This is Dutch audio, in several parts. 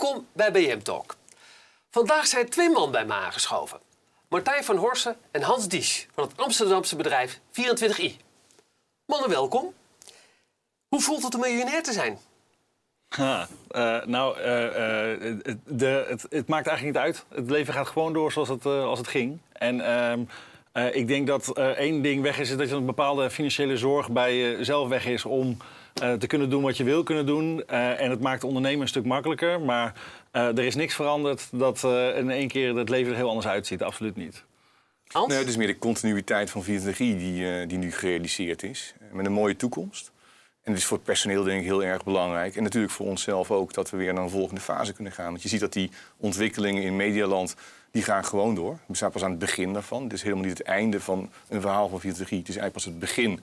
Welkom bij BM Talk. Vandaag zijn twee man bij me aangeschoven. Martijn van Horsen en Hans Diesch van het Amsterdamse bedrijf 24i. Mannen, welkom. Hoe voelt het om miljonair te zijn? Ha, uh, nou, uh, uh, de, het, het, maakt eigenlijk niet uit. Het leven gaat gewoon door zoals het, als het ging. En ehm, ik denk dat één ding weg is, is dat je een bepaalde financiële zorg bij jezelf weg is om te kunnen doen wat je wil kunnen doen. en het maakt ondernemen een stuk makkelijker. Maar er is niks veranderd dat in één keer het leven er heel anders uitziet. Absoluut niet. Nee, het is meer de continuïteit van 24 die, die nu gerealiseerd is. Met een mooie toekomst. En het is voor het personeel denk ik heel erg belangrijk. En natuurlijk voor onszelf ook dat we weer naar een volgende fase kunnen gaan. Want je ziet dat die ontwikkelingen in Medialand, die gaan gewoon door. We staan pas aan het begin daarvan. Het is helemaal niet het einde van een verhaal van 4 Het is eigenlijk pas het begin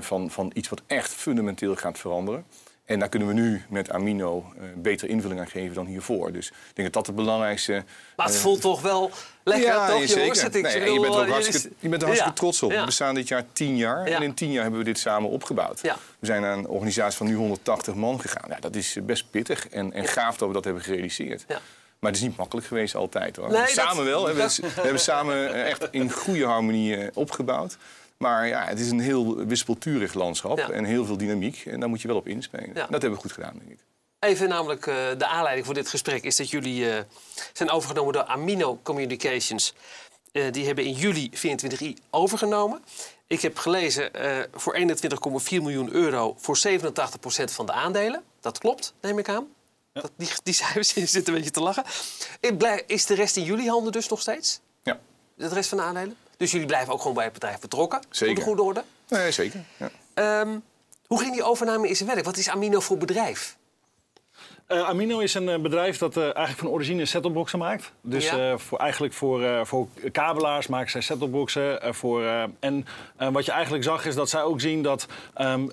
van, van iets wat echt fundamenteel gaat veranderen. En daar kunnen we nu met Amino uh, beter invulling aan geven dan hiervoor. Dus ik denk dat dat het belangrijkste... Maar het uh, voelt toch wel lekker, ja, toch, jongens? Ik nee, je bent er ook hartstikke, je bent er hartstikke ja. trots op. Ja. We bestaan dit jaar tien jaar en in tien jaar hebben we dit samen opgebouwd. We zijn naar een organisatie van nu 180 man gegaan. Ja, dat is best pittig en, en gaaf dat we dat hebben gerealiseerd. Maar het is niet makkelijk geweest altijd hoor. Nee, samen dat, wel. Dat... We, we hebben samen echt in goede harmonie opgebouwd. Maar ja, het is een heel wispelturig landschap ja. en heel veel dynamiek. En daar moet je wel op inspelen. Ja. Dat hebben we goed gedaan, denk ik. Even namelijk, uh, de aanleiding voor dit gesprek is dat jullie uh, zijn overgenomen door Amino Communications. Uh, die hebben in juli 24i overgenomen. Ik heb gelezen voor 21,4 miljoen euro voor 87% van de aandelen. Dat klopt, neem ik aan. Ja. Dat, die, die cijfers zitten een beetje te lachen. Is de rest in jullie handen dus nog steeds? Ja. De rest van de aandelen? Dus jullie blijven ook gewoon bij het bedrijf betrokken? Zeker. Op de goede orde? Nee, zeker. Ja. Um, hoe ging die overname in zijn werk? Wat is Amino voor bedrijf? Uh, Amino is een uh, bedrijf dat uh, eigenlijk van origine setupboxen maakt. Dus ja. voor, eigenlijk voor, voor kabelaars maken zij setupboxen. voor, en wat je eigenlijk zag is dat zij ook zien dat um,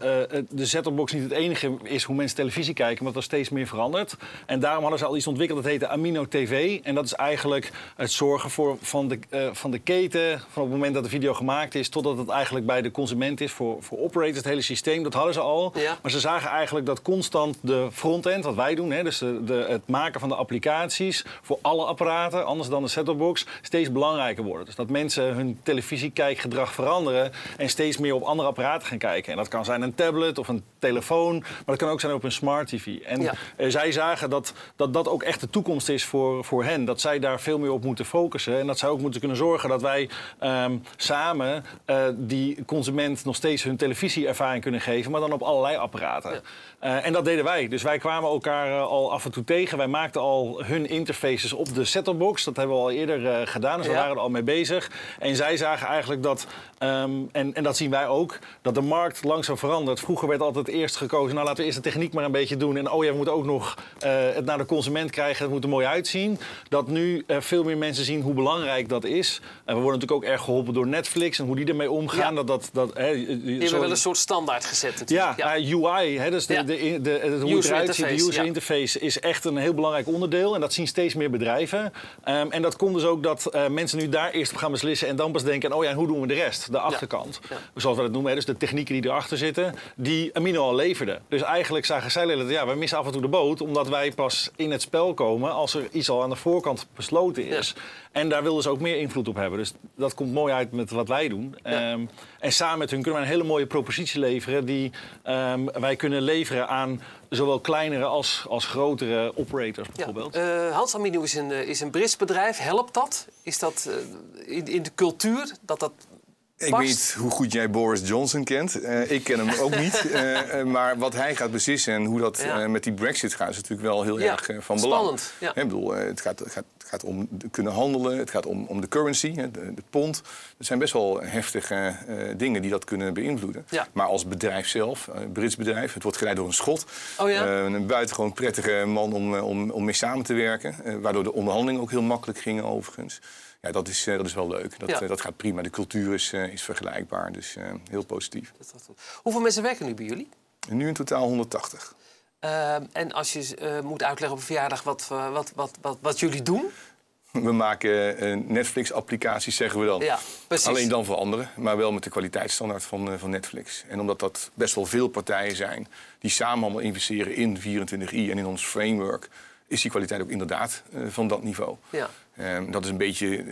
de setupbox niet het enige is hoe mensen televisie kijken, maar dat er steeds meer verandert. En daarom hadden ze al iets ontwikkeld dat heette Amino TV. En dat is eigenlijk het zorgen voor, van, de, van de keten, van het moment dat de video gemaakt is, totdat het eigenlijk bij de consument is voor, voor operators, het hele systeem. Dat hadden ze al. Ja. Maar ze zagen eigenlijk dat constant de frontend, wat wij doen, Hè, dus de, de, het maken van de applicaties voor alle apparaten, anders dan de set-top-box, steeds belangrijker worden. Dus dat mensen hun televisiekijkgedrag veranderen en steeds meer op andere apparaten gaan kijken. En dat kan zijn een tablet of een telefoon, maar dat kan ook zijn op een smart TV. En ja. uh, zij zagen dat, dat dat ook echt de toekomst is voor, voor hen. Dat zij daar veel meer op moeten focussen. En dat zij ook moeten kunnen zorgen dat wij um, samen uh, die consument nog steeds hun televisieervaring kunnen geven, maar dan op allerlei apparaten. Ja. Uh, en dat deden wij. Dus wij kwamen elkaar uh, al af en toe tegen. Wij maakten al hun interfaces op de set-top-box. Dat hebben we al eerder uh, gedaan, dus we waren er al mee bezig. En zij zagen eigenlijk dat, um, en, en dat zien wij ook, dat de markt langzaam verandert. Vroeger werd altijd eerst gekozen, nou laten we eerst de techniek maar een beetje doen. En oh ja, we moeten ook nog uh, het naar de consument krijgen, het moet er mooi uitzien. Dat nu uh, veel meer mensen zien hoe belangrijk dat is. En we worden natuurlijk ook erg geholpen door Netflix en hoe die ermee omgaan. Ja. Dat, dat, dat, hè, Die hebben wel een soort standaard gezet natuurlijk. ja, uh, UI, hè, dus de, de, de, de, hoe het User eruit ziet, de interface, user ja. Interface is echt een heel belangrijk onderdeel. En dat zien steeds meer bedrijven. Um, en dat komt dus ook dat uh, mensen nu daar eerst op gaan beslissen en dan pas denken, oh ja, en hoe doen we de rest? De achterkant. Ja. Zoals we dat noemen, hè, dus de technieken die erachter zitten, die Amino al leverden. Dus eigenlijk zagen zij dat ja, we missen af en toe de boot, omdat wij pas in het spel komen als er iets al aan de voorkant besloten is. En daar wilden ze ook meer invloed op hebben. Dus dat komt mooi uit met wat wij doen. Um, en samen met hun kunnen wij een hele mooie propositie leveren die um, wij kunnen leveren aan zowel kleinere als, als grotere operators bijvoorbeeld. Ja. Uh, Hans Amino is een, uh, is een Brits bedrijf. Helpt dat? Is dat uh, in, in de cultuur dat dat Ik past? weet niet hoe goed jij Boris Johnson kent. Uh, ik ken hem ook niet. Uh, maar wat hij gaat beslissen en hoe dat Ja. uh, met die brexit gaat... is natuurlijk wel heel Ja, erg van belang. spannend, ja. Bedoel, het, gaat, het, gaat, het gaat om kunnen handelen, het gaat om, om de currency, de, de pond. Er zijn best wel heftige dingen die dat kunnen beïnvloeden. Maar als bedrijf zelf, Brits bedrijf... het wordt geleid door een Schot. Oh een buitengewoon prettige man om, om, om mee samen te werken. Waardoor de onderhandelingen ook heel makkelijk gingen overigens. Ja, dat is, uh, dat is wel leuk. Dat, Ja. uh, dat gaat prima. De cultuur is, uh, is vergelijkbaar, dus heel positief. Hoeveel mensen werken nu bij jullie? Nu in totaal 180. Uh, en als je moet uitleggen op een verjaardag wat, wat, wat, wat, wat jullie doen. We maken Netflix-applicaties, zeggen we dan. Ja, precies. Alleen dan voor anderen, maar wel met de kwaliteitsstandaard van, van Netflix. En omdat dat best wel veel partijen zijn die samen allemaal investeren in 24i en in ons framework... is die kwaliteit ook inderdaad van dat niveau. Ja. Ehm, dat is een beetje,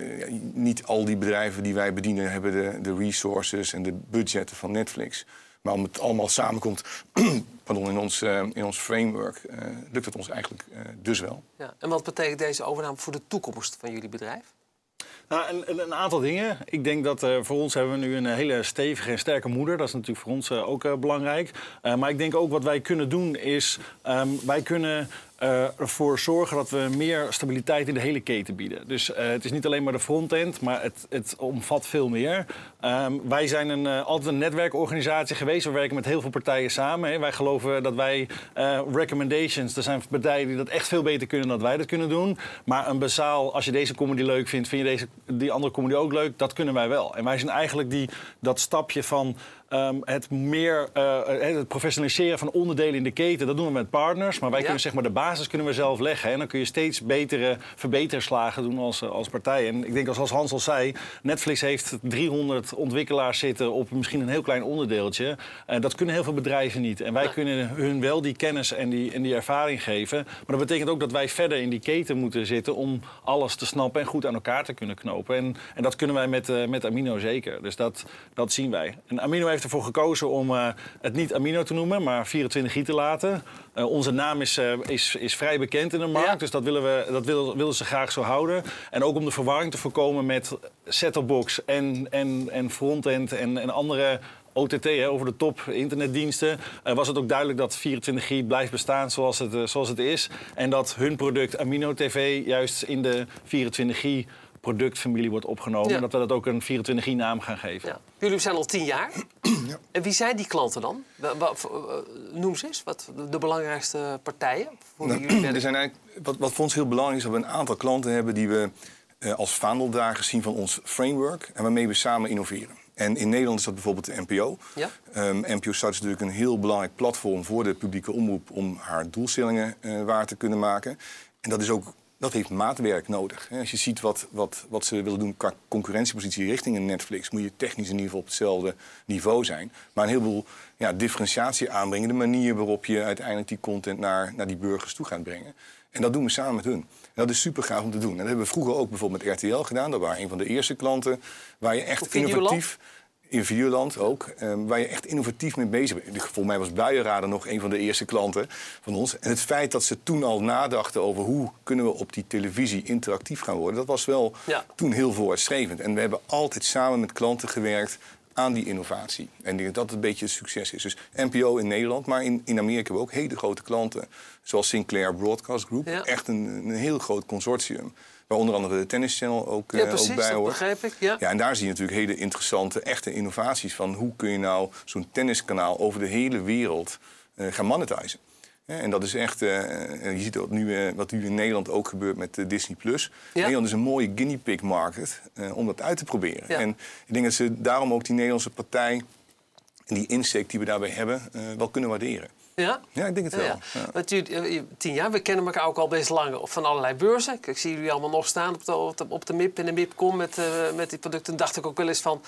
niet al die bedrijven die wij bedienen hebben de, de resources en de budgetten van Netflix. Maar om het allemaal samenkomt pardon, in, ons, in ons framework, lukt het ons eigenlijk dus wel. Ja. En wat betekent deze overname voor de toekomst van jullie bedrijf? Nou, een, een, aantal dingen. Ik denk dat uh, voor ons hebben we nu een hele stevige en sterke moeder. Dat is natuurlijk voor ons uh, ook uh, belangrijk. maar ik denk ook wat wij kunnen doen is... Um, wij kunnen uh, ervoor zorgen dat we meer stabiliteit in de hele keten bieden. Dus uh, het is niet alleen maar de frontend, maar het, het omvat veel meer. Um, wij zijn een, uh, altijd een netwerkorganisatie geweest. We werken met heel veel partijen samen. Hè. Wij geloven dat wij recommendations, er zijn partijen die dat echt veel beter kunnen dan wij dat kunnen doen. Maar een bazaal, als je deze comedy leuk vindt, vind je deze, die andere comedy ook leuk, dat kunnen wij wel. En wij zijn eigenlijk die, dat stapje van Um, het meer uh, het professionaliseren van onderdelen in de keten, dat doen we met partners. Maar wij kunnen zeg maar de basis kunnen we zelf leggen. En dan kun je steeds betere verbeterslagen doen als, als partij. En ik denk als, als Hans al zei, Netflix heeft 300 ontwikkelaars zitten op misschien een heel klein onderdeeltje. Uh, dat kunnen heel veel bedrijven niet. En wij kunnen hun wel die kennis en die, en die ervaring geven. Maar dat betekent ook dat wij verder in die keten moeten zitten om alles te snappen en goed aan elkaar te kunnen knopen. En, en dat kunnen wij met, uh, met Amino zeker. Dus dat, dat zien wij. En Amino heeft ervoor gekozen om uh, het niet Amino te noemen, maar 24i te laten. Uh, onze naam is, uh, is, is vrij bekend in de markt, ja. dus dat, willen we, dat willen, willen ze graag zo houden. En ook om de verwarring te voorkomen met set-top-box en, en, en frontend en, en andere OTT, hè, over de top internetdiensten, uh, was het ook duidelijk dat 24G blijft bestaan zoals het, uh, zoals het is. En dat hun product Amino TV juist in de 24G productfamilie wordt opgenomen. Ja. En dat we dat ook een 24i-naam gaan geven. Ja. Jullie zijn al tien jaar. Ja. En wie zijn die klanten dan? Noem ze eens, wat de belangrijkste partijen voor nou, jullie er zijn eigenlijk, wat, wat voor ons heel belangrijk is, dat we een aantal klanten hebben die we uh, als vaandeldragers zien van ons framework en waarmee we samen innoveren. En in Nederland is dat bijvoorbeeld de NPO. Ja? Um, NPO Start is natuurlijk een heel belangrijk platform voor de publieke omroep om haar doelstellingen uh, waar te kunnen maken. En dat is ook dat heeft maatwerk nodig. Als je ziet wat, wat, wat ze willen doen qua concurrentiepositie richting een Netflix, moet je technisch in ieder geval op hetzelfde niveau zijn. Maar een heleboel ja, differentiatie aanbrengen, de manier waarop je uiteindelijk die content naar, naar die burgers toe gaat brengen. En dat doen we samen met hun. En dat is super gaaf om te doen. En dat hebben we vroeger ook bijvoorbeeld met RTL gedaan. Dat waren een van de eerste klanten waar je echt innovatief in Videoland ook, um, waar je echt innovatief mee bezig bent. Volgens mij was Buienraden nog een van de eerste klanten van ons. En het feit dat ze toen al nadachten over hoe kunnen we op die televisie interactief gaan worden, dat was wel ja. toen heel vooruitstrevend. En we hebben altijd samen met klanten gewerkt aan die innovatie. En ik denk dat dat een beetje het succes is. Dus NPO in Nederland, maar in, in Amerika hebben we ook hele grote klanten. Zoals Sinclair Broadcast Group. Ja. Echt een, een heel groot consortium. Waar onder andere de Tennis Channel ook, ja, precies, ook bij hoort. begrijp ik. Ja. ja, en daar zie je natuurlijk hele interessante, echte innovaties van hoe kun je nou zo'n tenniskanaal over de hele wereld uh, gaan monetizen. En dat is echt, uh, je ziet wat nu, uh, wat nu in Nederland ook gebeurt met uh, Disney+. Plus. Ja. Nederland is een mooie guinea pig market om dat uit te proberen. Ja. En ik denk dat ze daarom ook die Nederlandse partij en die insteek die we daarbij hebben wel kunnen waarderen. Ja? Ja, ik denk het wel. Ja, ja. Want u, tien jaar, we kennen elkaar ook al best lang van allerlei beurzen. Ik zie jullie allemaal nog staan op de, op de, op de MIP en de MIPCOM met, uh, met die producten. dacht ik ook wel eens van...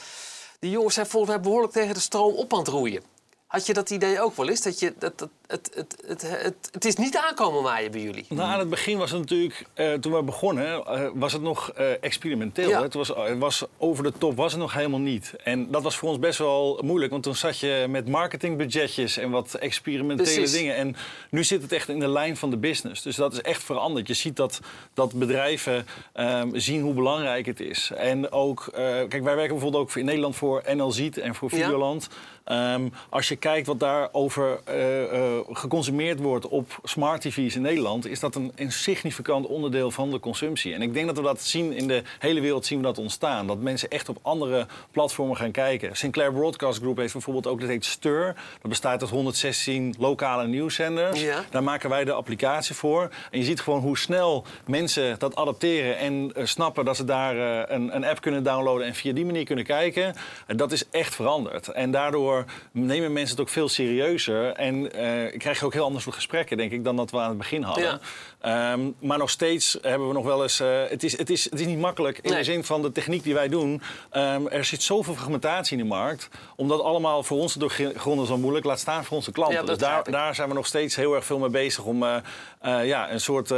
Die jongens zijn volgens mij behoorlijk tegen de stroom op aan het roeien. Had je dat idee ook wel eens? Dat je, dat, dat, het, het, het, het, is niet aankomen waaien bij jullie. Nou, aan het begin was het natuurlijk, uh, toen we begonnen, uh, was het nog uh, experimenteel. Ja. Het, was, het was over de top, was het nog helemaal niet. En dat was voor ons best wel moeilijk, want toen zat je met marketingbudgetjes en wat experimentele Precies. dingen. En nu zit het echt in de lijn van de business. Dus dat is echt veranderd. Je ziet dat, dat bedrijven um, zien hoe belangrijk het is. En ook, kijk, wij werken bijvoorbeeld ook in Nederland voor NLZ en voor Videoland. Ja. Um, als je kijkt wat daarover uh, uh, geconsumeerd wordt op smart TV's in Nederland, is dat een, een, significant onderdeel van de consumptie. En ik denk dat we dat zien in de hele wereld zien we dat ontstaan. Dat mensen echt op andere platformen gaan kijken. Sinclair Broadcast Group heeft bijvoorbeeld ook, dat heet Stir. Dat bestaat uit 116 lokale nieuwszenders. Ja. Daar maken wij de applicatie voor. En je ziet gewoon hoe snel mensen dat adapteren en uh, snappen dat ze daar een, een, app kunnen downloaden en via die manier kunnen kijken. dat is echt veranderd. En daardoor nemen mensen het ook veel serieuzer. En uh, krijg je ook heel anders soort gesprekken, denk ik, dan dat we aan het begin hadden. Ehm, maar nog steeds hebben we nog wel eens. het, is, het, is, het is niet makkelijk in de zin van de techniek die wij doen. Um, er zit zoveel fragmentatie in de markt. Om dat allemaal voor ons te doorgronden zo moeilijk. Laat staan voor onze klanten. dus daar, daar zijn we nog steeds heel erg veel mee bezig om ja, een soort.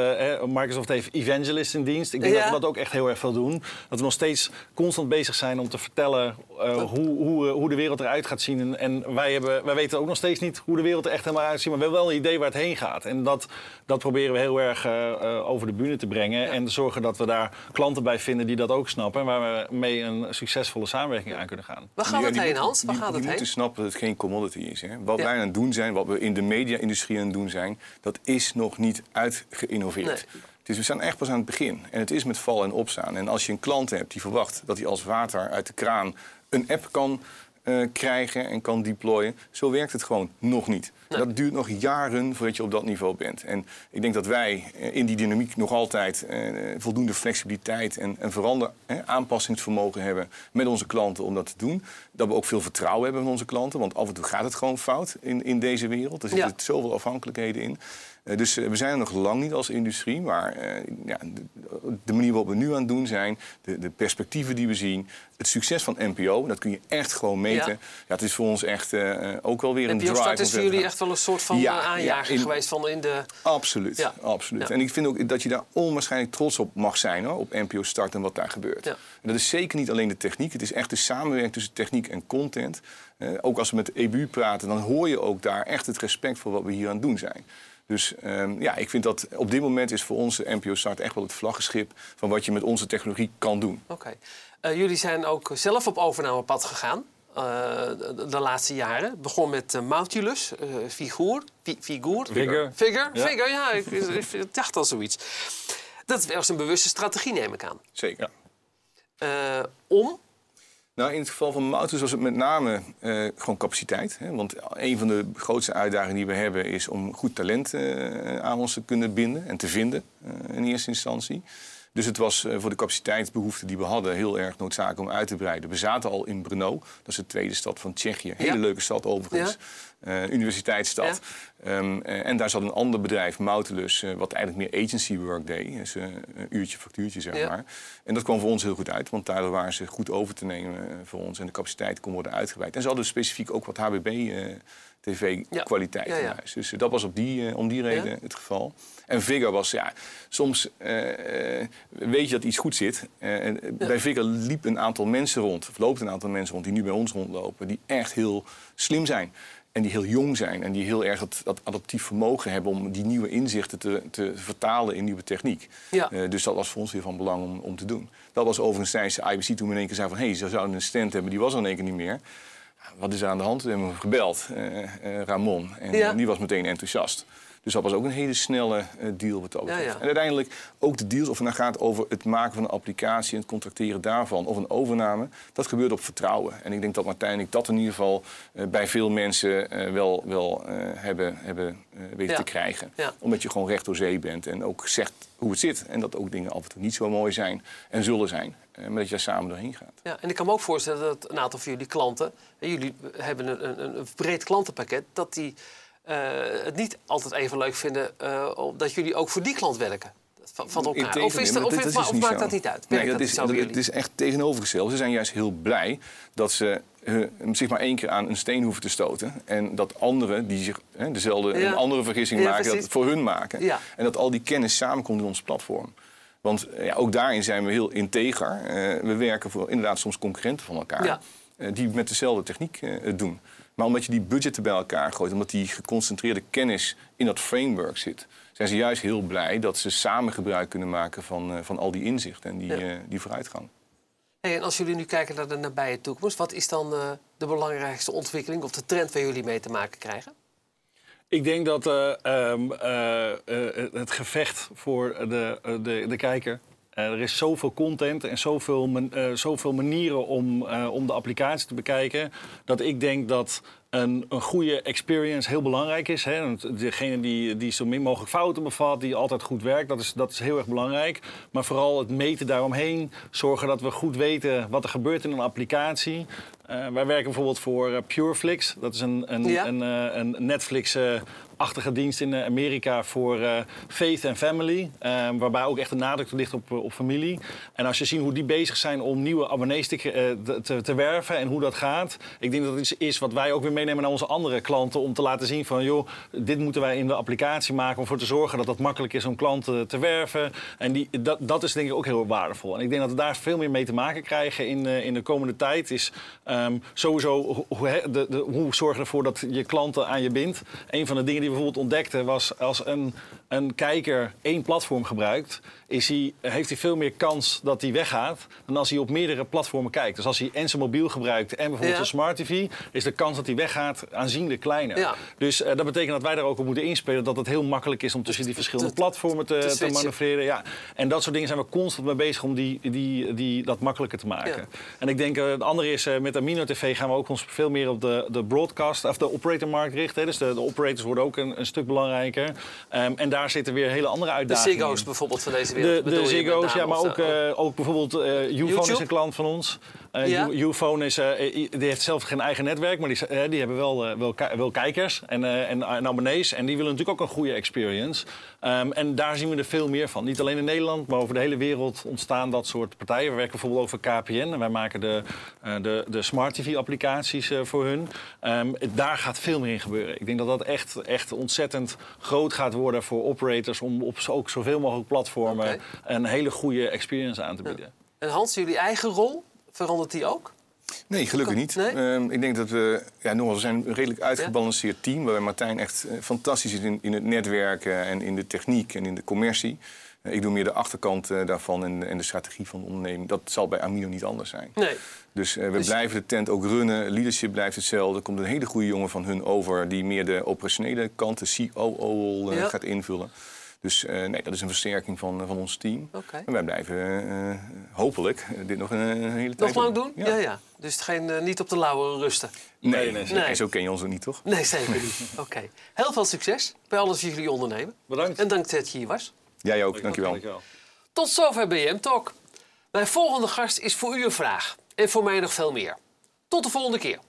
Microsoft heeft evangelist in dienst. Ik denk dat we dat ook echt heel erg veel doen. Dat we nog steeds constant bezig zijn om te vertellen hoe, hoe, hoe de wereld eruit gaat zien. En, en wij, hebben, wij weten ook nog steeds niet hoe de wereld er echt helemaal Maar we hebben wel een idee waar het heen gaat. En dat, dat proberen we heel erg uh, over de bühne te brengen. En te zorgen dat we daar klanten bij vinden die dat ook snappen. En waar we mee een succesvolle samenwerking aan kunnen gaan. Waar gaat het heen, Hans? Waar gaat het heen? moeten snappen dat het geen commodity is. Hè? Wat wij aan het doen zijn, wat we in de media-industrie aan het doen zijn... dat is nog niet uitgeïnnoveerd. Dus we staan echt pas aan het begin. En het is met val en opstaan. En als je een klant hebt die verwacht dat hij als water uit de kraan een app kan uh, krijgen en kan deployen. Zo werkt het gewoon nog niet. Dat duurt nog jaren voordat je op dat niveau bent. En ik denk dat wij eh, in die dynamiek nog altijd uh, voldoende flexibiliteit en, en verander, aanpassingsvermogen hebben met onze klanten om dat te doen. Dat we ook veel vertrouwen hebben van onze klanten, want af en toe gaat het gewoon fout in, in deze wereld. Er zitten zoveel afhankelijkheden in. Eh, dus eh, we zijn er nog lang niet als industrie, maar eh, ja, de, manier waarop we nu aan het doen zijn, de, de, perspectieven die we zien, het succes van NPO, dat kun je echt gewoon meten. Ja, het is voor ons echt ook wel weer een drive. NPO is voor jullie echt wel een soort van ja, aanjager geweest van in de... Absoluut, absoluut. En ik vind ook dat je daar onwaarschijnlijk trots op mag zijn, hoor, op NPO Start en wat daar gebeurt. En dat is zeker niet alleen de techniek, het is echt de samenwerking tussen techniek en content. ook als we met de EBU praten, dan hoor je ook daar echt het respect voor wat we hier aan het doen zijn. Dus um, ja, ik vind dat op dit moment is voor onze NPO Start echt wel het vlaggenschip van wat je met onze technologie kan doen. Oké. Uh, jullie zijn ook zelf op overnamepad gegaan. Uh, de, de, laatste jaren. Het begon met uh, Mautulus, Figuur, fi, Figuur. Figure. Figure, ja. Figure, ja. Ik, ik, dacht al zoiets. Dat was een bewuste strategie, neem ik aan. Zeker. om nou, in het geval van Moutus was het met name uh, gewoon capaciteit. Hè? Want een van de grootste uitdagingen die we hebben is om goed talent uh, aan ons te kunnen binden en te vinden uh, in eerste instantie. Dus het was voor de capaciteitsbehoeften die we hadden heel erg noodzakelijk om uit te breiden. We zaten al in Brno, dat is de tweede stad van Tsjechië. Hele leuke stad overigens. Uh, universiteitsstad. Ehm, en daar zat een ander bedrijf, Moutelus, wat eigenlijk meer agency work deed. Dus een uurtje, factuurtje, zeg maar. En dat kwam voor ons heel goed uit, want daardoor waren ze goed over te nemen voor ons. En de capaciteit kon worden uitgebreid. En ze hadden specifiek ook wat HBB tv-kwaliteit in huis. Dus dat was op die, om die reden het geval. En Vigor was, ja, soms weet je dat iets goed zit. Bij Vigor liep een aantal mensen rond, of loopt een aantal mensen rond, die nu bij ons rondlopen, die echt heel slim zijn. En die heel jong zijn en die heel erg dat, dat adaptief vermogen hebben om die nieuwe inzichten te, te vertalen in nieuwe techniek. Ja. dus dat was voor ons weer van belang om, om te doen. Dat was overigens tijdens de IBC toen we in één keer zei van hé, hey, ze zouden een stand hebben, die was er in één keer niet meer. Wat is er aan de hand? We hebben hem gebeld, Ramon. En die was meteen enthousiast. Dus dat was ook een hele snelle uh, deal wat dat betreft. En uiteindelijk ook de deals, of het nou gaat over het maken van een applicatie en het contracteren daarvan, of een overname, dat gebeurt op vertrouwen. En ik denk dat Martijn ik dat in ieder geval uh, bij veel mensen uh, wel, wel hebben, hebben weten te krijgen. Omdat je gewoon recht door zee bent en ook zegt hoe het zit. En dat ook dingen af en toe niet zo mooi zijn en zullen zijn. Maar dat je daar samen doorheen gaat. Ja, en ik kan me ook voorstellen dat een aantal van jullie klanten, jullie hebben een, een, een breed klantenpakket, dat die uh, het niet altijd even leuk vinden uh, dat jullie ook voor die klant werken. Van, elkaar. Of, is of, maakt dat niet uit? nee, dat, is, dat, het is echt tegenovergesteld. Ze zijn juist heel blij dat ze zich maar één keer aan een steen hoeven te stoten. En dat anderen die zich dezelfde een andere vergissing maken, dat voor hun maken. Ja. En dat al die kennis samenkomt in ons platform. Want ja, ook daarin zijn we heel integer. we werken voor inderdaad soms concurrenten van elkaar. die met dezelfde techniek doen. Maar omdat je die budgetten bij elkaar gooit, omdat die geconcentreerde kennis in dat framework zit, zijn ze juist heel blij dat ze samen gebruik kunnen maken van, van al die inzichten en die, ja. uh, die vooruitgang. Hey, en als jullie nu kijken naar de nabije toekomst, wat is dan uh, de belangrijkste ontwikkeling of de trend waar jullie mee te maken krijgen? Ik denk dat um, het gevecht voor de, de, de kijker er is zoveel content en zoveel, zoveel manieren om, om de applicatie te bekijken. Dat ik denk dat een, een goede experience heel belangrijk is. Hè. Degene die, die zo min mogelijk fouten bevat, die altijd goed werkt, dat is, dat is heel erg belangrijk. Maar vooral het meten daaromheen, zorgen dat we goed weten wat er gebeurt in een applicatie. Eh, wij werken bijvoorbeeld voor uh, Pureflix. Dat is een, een, Ja. een, eh, een Netflix-achtige dienst in eh, Amerika voor eh, faith en family. eh, waarbij ook echt de nadruk ligt op, eh, op familie. En als je ziet hoe die bezig zijn om nieuwe abonnees te, eh, te, te werven en hoe dat gaat. Ik denk dat het iets is wat wij ook weer meenemen naar onze andere klanten. Om te laten zien van, joh, dit moeten wij in de applicatie maken. Om ervoor te zorgen dat het makkelijk is om klanten te werven. En die, dat, dat is denk ik ook heel waardevol. En ik denk dat we daar veel meer mee te maken krijgen in, eh, in de komende tijd. Is ehm, sowieso hoe, de, de, hoe zorg je ervoor dat je klanten aan je bindt. Een van de dingen die we bijvoorbeeld ontdekten was als een, een kijker één platform gebruikt, is hij, heeft hij veel meer kans dat hij weggaat dan als hij op meerdere platformen kijkt. Dus als hij en zijn mobiel gebruikt en bijvoorbeeld Ja. zijn smart TV, is de kans dat hij weggaat aanzienlijk kleiner. Ja. Dus eh, dat betekent dat wij daar ook op moeten inspelen dat het heel makkelijk is om tussen die verschillende platformen te, te manoeuvreren. Ja. En dat soort dingen zijn we constant mee bezig om die, die, die, dat makkelijker te maken. Ja. En ik denk, eh, het andere is, eh, met Amino TV gaan we ook ons veel meer op de, de broadcast, of de operatormarkt richten. hè. Dus de, de operators worden ook een, een stuk belangrijker. Ehm, en daar zitten weer hele andere De uitdagingen Ziggo's in. bijvoorbeeld van deze De, de Ziggo's, ja, maar ook, eh, ook bijvoorbeeld uh, Ufone is YouTube? een klant van ons. Eh, Ja? Ufone is, eh, die heeft zelf geen eigen netwerk, maar die, eh, die hebben wel, wel, ki- wel kijkers en, en, en abonnees. En die willen natuurlijk ook een goede experience. Ehm, en daar zien we er veel meer van. Niet alleen in Nederland, maar over de hele wereld ontstaan dat soort partijen. We werken bijvoorbeeld over KPN en wij maken de, de, de smart TV-applicaties voor hun. Ehm, daar gaat veel meer in gebeuren. Ik denk dat dat echt, echt ontzettend groot gaat worden voor operators om op ook zoveel mogelijk platformen een hele goede experience aan te bieden. En Hans, jullie eigen rol, verandert die ook? Nee, gelukkig niet. Nee? Ehm, ik denk dat we, ja, nogmaals, we zijn een redelijk uitgebalanceerd team. Waarbij Martijn echt eh, fantastisch is in, in het netwerken en in de techniek en in de commercie. Eh, ik doe meer de achterkant eh, daarvan en, en de strategie van de onderneming. Dat zal bij Amino niet anders zijn. Nee. Dus we Dus- blijven de tent ook runnen. Leadership blijft hetzelfde. Er komt een hele goede jongen van hun over die meer de operationele kant, de COO, Ja. gaat invullen. Dus eh, nee, dat is een versterking van, van ons team. Oké. En wij blijven eh, hopelijk eh, dit nog een, een hele tijd Nog lang doen? Ja, ja. Dus het geen, eh, niet op de lauwe rusten. Nee, Nee, nee, zo ken je ons ook niet, toch? Nee, zeker niet. Oké. Heel veel succes bij alles wat jullie ondernemen. Bedankt. En dank dat je hier was. Jij ook, dankjewel. Dankjewel. Tot zover BM Talk. Mijn volgende gast is voor u een vraag. En voor mij nog veel meer. Tot de volgende keer.